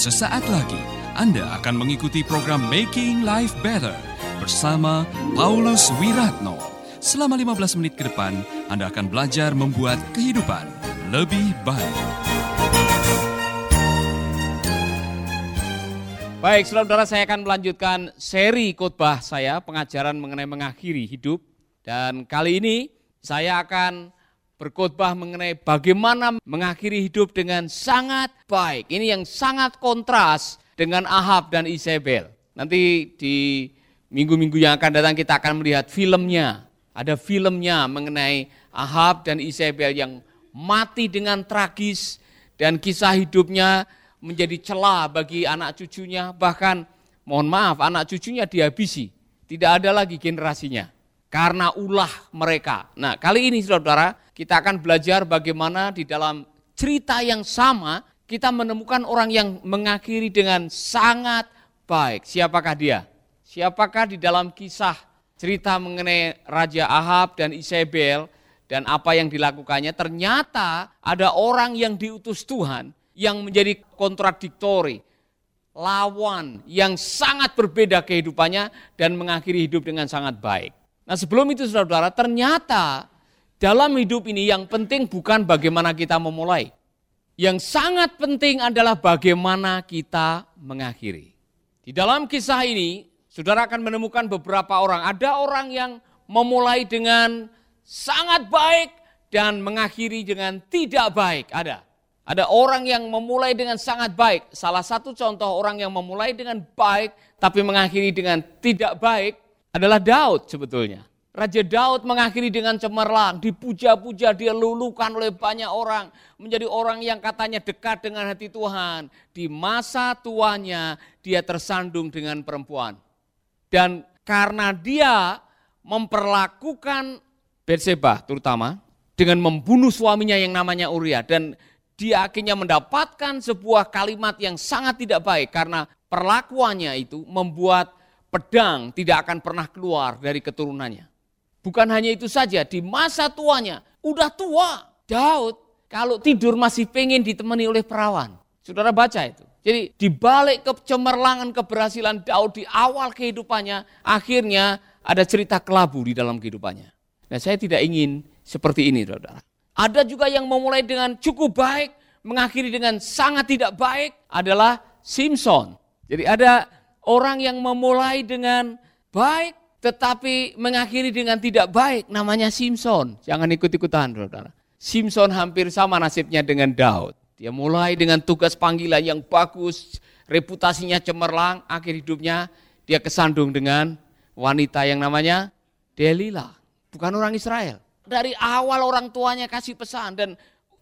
Sesaat lagi Anda akan mengikuti program Making Life Better bersama Paulus Wiratno. Selama 15 menit ke depan, Anda akan belajar membuat kehidupan lebih baik. Baik, saudara-saudara saya akan melanjutkan seri khotbah saya, pengajaran mengenai mengakhiri hidup. Dan kali ini saya akan berkhotbah mengenai bagaimana mengakhiri hidup dengan sangat baik. Ini yang sangat kontras dengan Ahab dan Isabel. Nanti di minggu-minggu yang akan datang kita akan melihat filmnya. Ada filmnya mengenai Ahab dan Isabel yang mati dengan tragis dan kisah hidupnya menjadi celah bagi anak cucunya. Bahkan mohon maaf anak cucunya dihabisi. Tidak ada lagi generasinya karena ulah mereka. Nah, kali ini saudara, kita akan belajar bagaimana di dalam cerita yang sama kita menemukan orang yang mengakhiri dengan sangat baik. Siapakah dia? Siapakah di dalam kisah cerita mengenai Raja Ahab dan Isabel dan apa yang dilakukannya? Ternyata ada orang yang diutus Tuhan yang menjadi kontradiktori, lawan yang sangat berbeda kehidupannya dan mengakhiri hidup dengan sangat baik. Nah sebelum itu saudara-saudara, ternyata dalam hidup ini yang penting bukan bagaimana kita memulai. Yang sangat penting adalah bagaimana kita mengakhiri. Di dalam kisah ini, saudara akan menemukan beberapa orang. Ada orang yang memulai dengan sangat baik dan mengakhiri dengan tidak baik. Ada. Ada orang yang memulai dengan sangat baik. Salah satu contoh orang yang memulai dengan baik tapi mengakhiri dengan tidak baik adalah Daud sebetulnya. Raja Daud mengakhiri dengan cemerlang, dipuja-puja, dia lulukan oleh banyak orang, menjadi orang yang katanya dekat dengan hati Tuhan. Di masa tuanya dia tersandung dengan perempuan. Dan karena dia memperlakukan Betseba terutama dengan membunuh suaminya yang namanya Uria dan dia akhirnya mendapatkan sebuah kalimat yang sangat tidak baik karena perlakuannya itu membuat pedang tidak akan pernah keluar dari keturunannya. Bukan hanya itu saja, di masa tuanya, udah tua, Daud kalau tidur masih pengen ditemani oleh perawan. Saudara baca itu. Jadi di balik kecemerlangan keberhasilan Daud di awal kehidupannya, akhirnya ada cerita kelabu di dalam kehidupannya. Nah saya tidak ingin seperti ini saudara. Ada juga yang memulai dengan cukup baik, mengakhiri dengan sangat tidak baik adalah Simpson. Jadi ada orang yang memulai dengan baik tetapi mengakhiri dengan tidak baik namanya Simpson. Jangan ikut-ikutan saudara. Simpson hampir sama nasibnya dengan Daud. Dia mulai dengan tugas panggilan yang bagus, reputasinya cemerlang, akhir hidupnya dia kesandung dengan wanita yang namanya Delila. Bukan orang Israel. Dari awal orang tuanya kasih pesan dan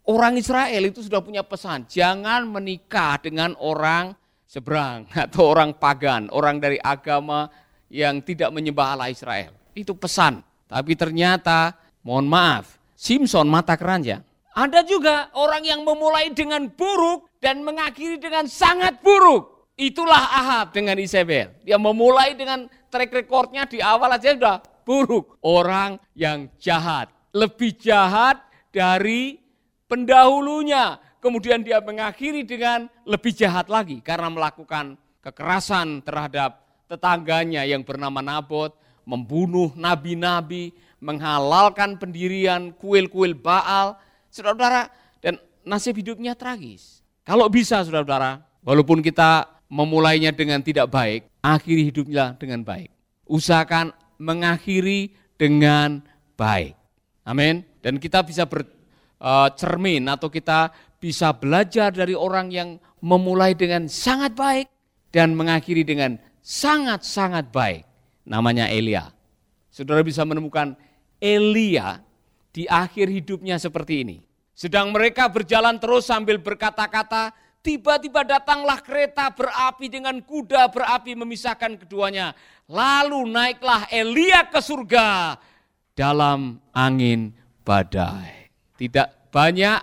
orang Israel itu sudah punya pesan, jangan menikah dengan orang seberang atau orang pagan, orang dari agama yang tidak menyembah Allah Israel. Itu pesan. Tapi ternyata, mohon maaf, Simpson mata keranjang. Ada juga orang yang memulai dengan buruk dan mengakhiri dengan sangat buruk. Itulah Ahab dengan Isabel. Dia memulai dengan track recordnya di awal aja sudah buruk. Orang yang jahat. Lebih jahat dari pendahulunya kemudian dia mengakhiri dengan lebih jahat lagi karena melakukan kekerasan terhadap tetangganya yang bernama Nabot, membunuh nabi-nabi, menghalalkan pendirian kuil-kuil Baal. Saudara-saudara, dan nasib hidupnya tragis. Kalau bisa saudara-saudara, walaupun kita memulainya dengan tidak baik, akhiri hidupnya dengan baik. Usahakan mengakhiri dengan baik. Amin. Dan kita bisa bercermin eh, atau kita bisa belajar dari orang yang memulai dengan sangat baik dan mengakhiri dengan sangat-sangat baik. Namanya Elia. Saudara bisa menemukan Elia di akhir hidupnya seperti ini. Sedang mereka berjalan terus sambil berkata-kata, tiba-tiba datanglah kereta berapi dengan kuda berapi memisahkan keduanya. Lalu naiklah Elia ke surga dalam angin badai. Tidak banyak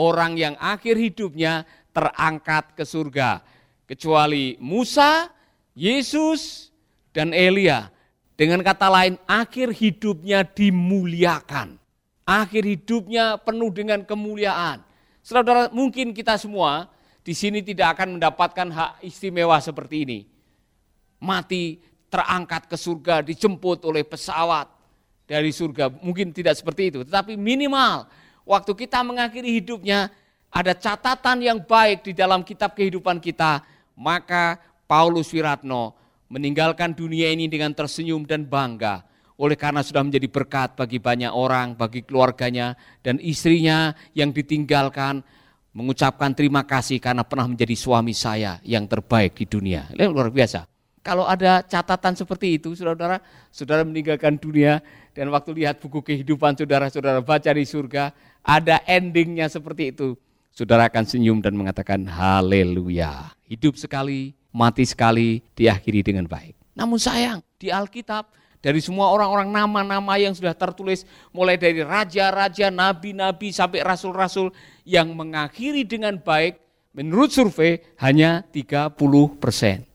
orang yang akhir hidupnya terangkat ke surga. Kecuali Musa, Yesus, dan Elia. Dengan kata lain, akhir hidupnya dimuliakan. Akhir hidupnya penuh dengan kemuliaan. Saudara, mungkin kita semua di sini tidak akan mendapatkan hak istimewa seperti ini. Mati terangkat ke surga, dijemput oleh pesawat dari surga. Mungkin tidak seperti itu, tetapi minimal waktu kita mengakhiri hidupnya ada catatan yang baik di dalam kitab kehidupan kita, maka Paulus Wiratno meninggalkan dunia ini dengan tersenyum dan bangga oleh karena sudah menjadi berkat bagi banyak orang, bagi keluarganya dan istrinya yang ditinggalkan mengucapkan terima kasih karena pernah menjadi suami saya yang terbaik di dunia. Ini luar biasa. Kalau ada catatan seperti itu, saudara-saudara, saudara meninggalkan dunia dan waktu lihat buku kehidupan saudara-saudara baca di surga, ada endingnya seperti itu. Saudara akan senyum dan mengatakan haleluya. Hidup sekali, mati sekali, diakhiri dengan baik. Namun sayang, di Alkitab dari semua orang-orang nama-nama yang sudah tertulis mulai dari raja-raja, nabi-nabi sampai rasul-rasul yang mengakhiri dengan baik menurut survei hanya 30 persen.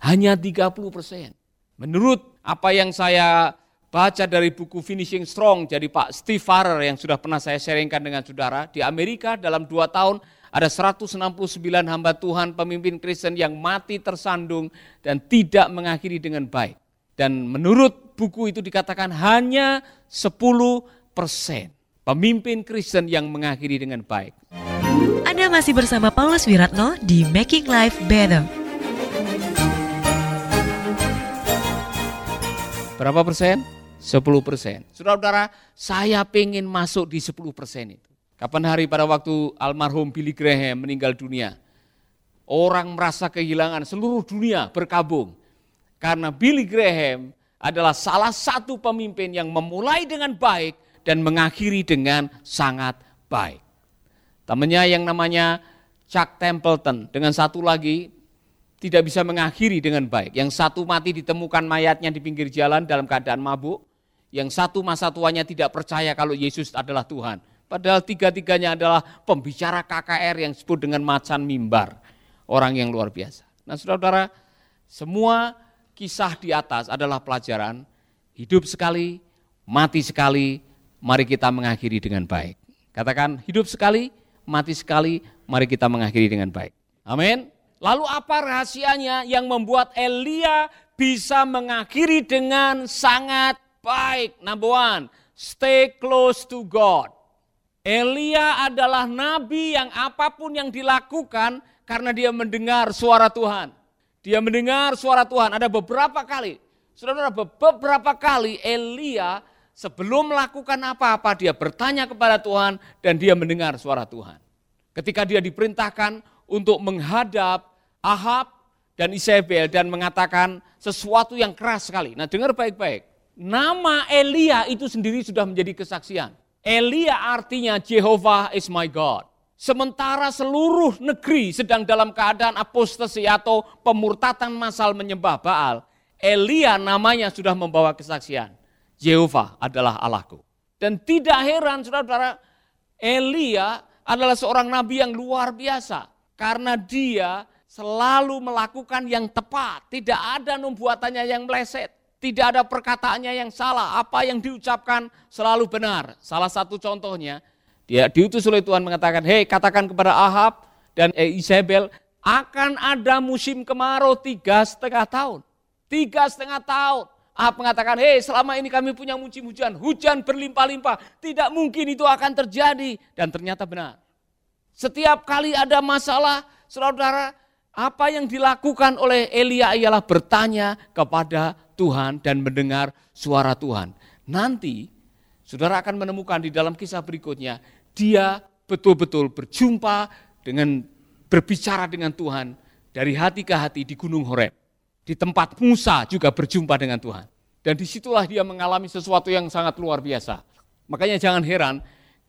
Hanya 30 persen. Menurut apa yang saya baca dari buku Finishing Strong jadi Pak Steve Farrer yang sudah pernah saya sharingkan dengan saudara, di Amerika dalam dua tahun ada 169 hamba Tuhan pemimpin Kristen yang mati tersandung dan tidak mengakhiri dengan baik. Dan menurut buku itu dikatakan hanya 10 persen pemimpin Kristen yang mengakhiri dengan baik. Anda masih bersama Paulus Wiratno di Making Life Better. Berapa persen? 10 persen. Saudara-saudara, saya pengen masuk di 10 persen itu. Kapan hari pada waktu almarhum Billy Graham meninggal dunia, orang merasa kehilangan seluruh dunia berkabung karena Billy Graham adalah salah satu pemimpin yang memulai dengan baik dan mengakhiri dengan sangat baik. Temannya yang namanya Chuck Templeton dengan satu lagi tidak bisa mengakhiri dengan baik. Yang satu mati ditemukan mayatnya di pinggir jalan dalam keadaan mabuk. Yang satu masa tuanya tidak percaya kalau Yesus adalah Tuhan. Padahal tiga-tiganya adalah pembicara KKR yang disebut dengan macan mimbar. Orang yang luar biasa. Nah saudara-saudara, semua kisah di atas adalah pelajaran hidup sekali, mati sekali, mari kita mengakhiri dengan baik. Katakan hidup sekali, mati sekali, mari kita mengakhiri dengan baik. Amin. Lalu apa rahasianya yang membuat Elia bisa mengakhiri dengan sangat baik? Number one, stay close to God. Elia adalah nabi yang apa pun yang dilakukan karena dia mendengar suara Tuhan. Dia mendengar suara Tuhan. Ada beberapa kali, saudara beberapa kali Elia sebelum melakukan apa-apa dia bertanya kepada Tuhan dan dia mendengar suara Tuhan. Ketika dia diperintahkan untuk menghadap Ahab dan Isabel dan mengatakan sesuatu yang keras sekali. Nah dengar baik-baik. Nama Elia itu sendiri sudah menjadi kesaksian. Elia artinya Jehovah is my God. Sementara seluruh negeri sedang dalam keadaan apostasi atau pemurtatan massal menyembah Baal, Elia namanya sudah membawa kesaksian. Yehova adalah Allahku. Dan tidak heran saudara-saudara, Elia adalah seorang nabi yang luar biasa. Karena dia selalu melakukan yang tepat. Tidak ada numbuatannya yang meleset. Tidak ada perkataannya yang salah. Apa yang diucapkan selalu benar. Salah satu contohnya, dia diutus oleh Tuhan mengatakan, hei katakan kepada Ahab dan Isabel, akan ada musim kemarau tiga setengah tahun. Tiga setengah tahun. Ahab mengatakan, hei selama ini kami punya musim hujan, hujan berlimpah-limpah, tidak mungkin itu akan terjadi. Dan ternyata benar. Setiap kali ada masalah, saudara-saudara, apa yang dilakukan oleh Elia ialah bertanya kepada Tuhan dan mendengar suara Tuhan. Nanti saudara akan menemukan di dalam kisah berikutnya, dia betul-betul berjumpa dengan berbicara dengan Tuhan dari hati ke hati di Gunung Horeb. Di tempat Musa juga berjumpa dengan Tuhan. Dan di situlah dia mengalami sesuatu yang sangat luar biasa. Makanya jangan heran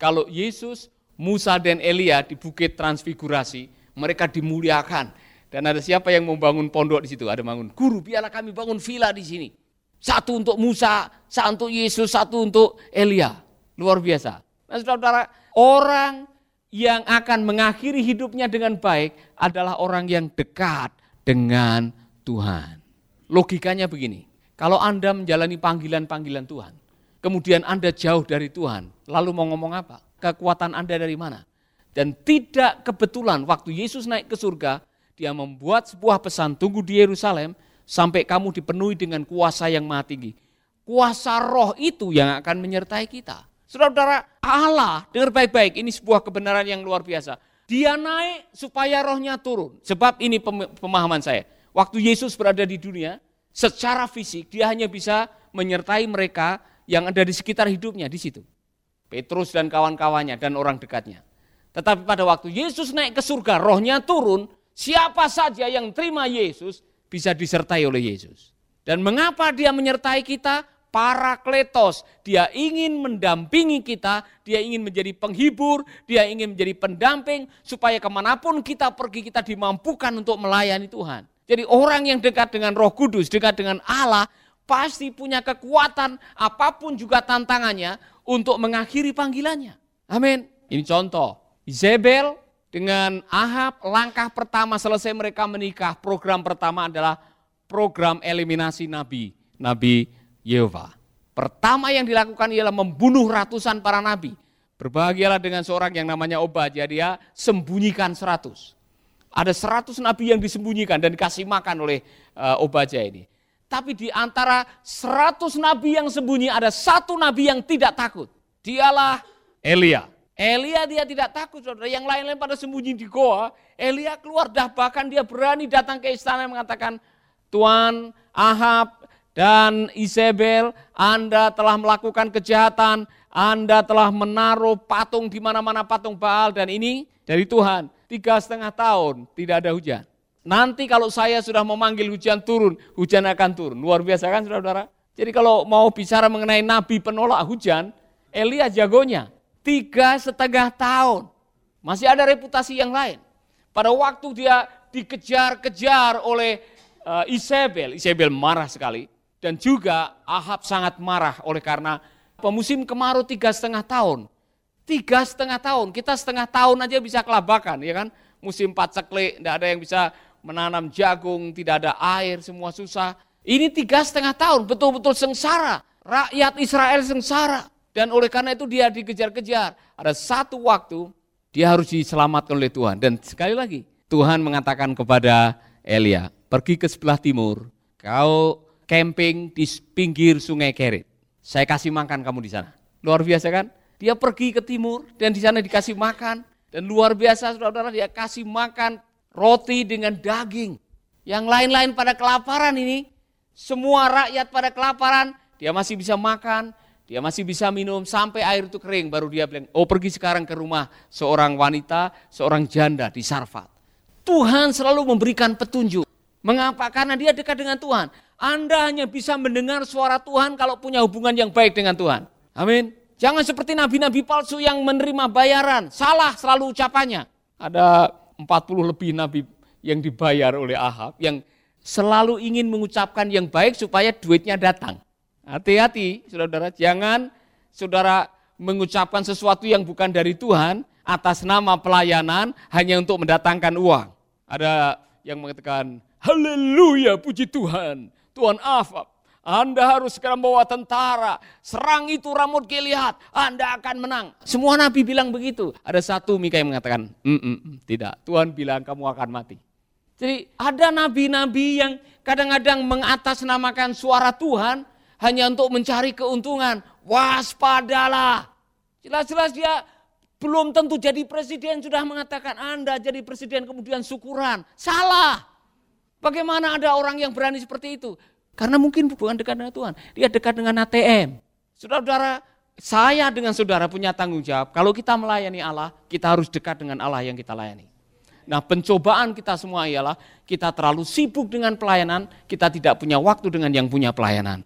kalau Yesus, Musa dan Elia di Bukit Transfigurasi, mereka dimuliakan. Dan ada siapa yang membangun pondok di situ? Ada bangun, guru biarlah kami bangun villa di sini. Satu untuk Musa, satu untuk Yesus, satu untuk Elia. Luar biasa. Nah saudara-saudara, orang yang akan mengakhiri hidupnya dengan baik adalah orang yang dekat dengan Tuhan. Logikanya begini, kalau Anda menjalani panggilan-panggilan Tuhan, kemudian Anda jauh dari Tuhan, lalu mau ngomong apa? Kekuatan Anda dari mana? Dan tidak kebetulan waktu Yesus naik ke surga, dia membuat sebuah pesan, tunggu di Yerusalem sampai kamu dipenuhi dengan kuasa yang maha tinggi. Kuasa roh itu yang akan menyertai kita. Saudara-saudara, Allah, dengar baik-baik, ini sebuah kebenaran yang luar biasa. Dia naik supaya rohnya turun. Sebab ini pemahaman saya. Waktu Yesus berada di dunia, secara fisik dia hanya bisa menyertai mereka yang ada di sekitar hidupnya di situ. Petrus dan kawan-kawannya dan orang dekatnya. Tetapi pada waktu Yesus naik ke surga, rohnya turun, siapa saja yang terima Yesus bisa disertai oleh Yesus. Dan mengapa dia menyertai kita? Parakletos, dia ingin mendampingi kita, dia ingin menjadi penghibur, dia ingin menjadi pendamping, supaya ke mana pun kita pergi kita dimampukan untuk melayani Tuhan. Jadi orang yang dekat dengan roh kudus, dekat dengan Allah, pasti punya kekuatan apa pun juga tantangannya untuk mengakhiri panggilannya. Amin. Ini contoh. Isabel dengan Ahab, langkah pertama selesai mereka menikah, program pertama adalah program eliminasi nabi, nabi Yehova. Pertama yang dilakukan ialah membunuh ratusan para nabi. Berbahagialah dengan seorang yang namanya Obadya, dia sembunyikan seratus. Ada seratus nabi yang disembunyikan dan dikasih makan oleh uh, Obadya ini. Tapi di antara seratus nabi yang sembunyi ada satu nabi yang tidak takut. Dialah Elia. Elia dia tidak takut saudara, yang lain-lain pada sembunyi di goa, Elia keluar dah bahkan dia berani datang ke istana mengatakan, Tuan Ahab dan Isabel, Anda telah melakukan kejahatan, Anda telah menaruh patung di mana-mana patung Baal dan ini dari Tuhan. Tiga setengah tahun tidak ada hujan. Nanti kalau saya sudah memanggil hujan turun, hujan akan turun. Luar biasa kan saudara-saudara? Jadi kalau mau bicara mengenai nabi penolak hujan, Elia jagonya tiga setengah tahun. Masih ada reputasi yang lain. Pada waktu dia dikejar-kejar oleh uh, Isabel, Isabel marah sekali. Dan juga Ahab sangat marah oleh karena pemusim kemarau tiga setengah tahun. Tiga setengah tahun, kita setengah tahun aja bisa kelabakan, ya kan? Musim paceklik, tidak ada yang bisa menanam jagung, tidak ada air, semua susah. Ini tiga setengah tahun, betul-betul sengsara. Rakyat Israel sengsara. Dan oleh karena itu dia dikejar-kejar. Ada satu waktu dia harus diselamatkan oleh Tuhan. Dan sekali lagi Tuhan mengatakan kepada Elia, pergi ke sebelah timur, kau camping di pinggir sungai Kerit. Saya kasih makan kamu di sana. Luar biasa kan? Dia pergi ke timur dan di sana dikasih makan. Dan luar biasa saudara-saudara dia kasih makan roti dengan daging. Yang lain-lain pada kelaparan ini, semua rakyat pada kelaparan, dia masih bisa makan, dia masih bisa minum sampai air itu kering, baru dia bilang, oh pergi sekarang ke rumah seorang wanita, seorang janda di Sarfat. Tuhan selalu memberikan petunjuk. Mengapa? Karena dia dekat dengan Tuhan. Anda hanya bisa mendengar suara Tuhan kalau punya hubungan yang baik dengan Tuhan. Amin. Jangan seperti nabi-nabi palsu yang menerima bayaran. Salah selalu ucapannya. Ada 40 lebih nabi yang dibayar oleh Ahab yang selalu ingin mengucapkan yang baik supaya duitnya datang. Hati-hati, saudara-saudara, jangan saudara mengucapkan sesuatu yang bukan dari Tuhan atas nama pelayanan hanya untuk mendatangkan uang. Ada yang mengatakan, haleluya puji Tuhan, Tuhan Afab, anda harus segera membawa tentara, serang itu Ramut Gilead, Anda akan menang. Semua nabi bilang begitu. Ada satu Mika yang mengatakan, mm -mm, tidak, Tuhan bilang kamu akan mati. Jadi ada nabi-nabi yang kadang-kadang mengatasnamakan suara Tuhan, hanya untuk mencari keuntungan. Waspadalah. Jelas-jelas dia belum tentu jadi presiden sudah mengatakan Anda jadi presiden kemudian syukuran. Salah. Bagaimana ada orang yang berani seperti itu? Karena mungkin bukan dekat dengan Tuhan. Dia dekat dengan ATM. Saudara-saudara, saya dengan saudara punya tanggung jawab. Kalau kita melayani Allah, kita harus dekat dengan Allah yang kita layani. Nah pencobaan kita semua ialah kita terlalu sibuk dengan pelayanan, kita tidak punya waktu dengan yang punya pelayanan.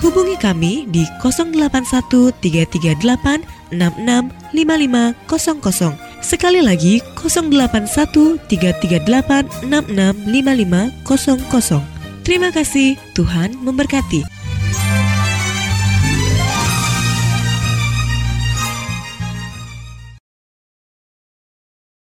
Hubungi kami di 081 338 66 5500 Sekali lagi 081 338 665500. Terima kasih, Tuhan memberkati.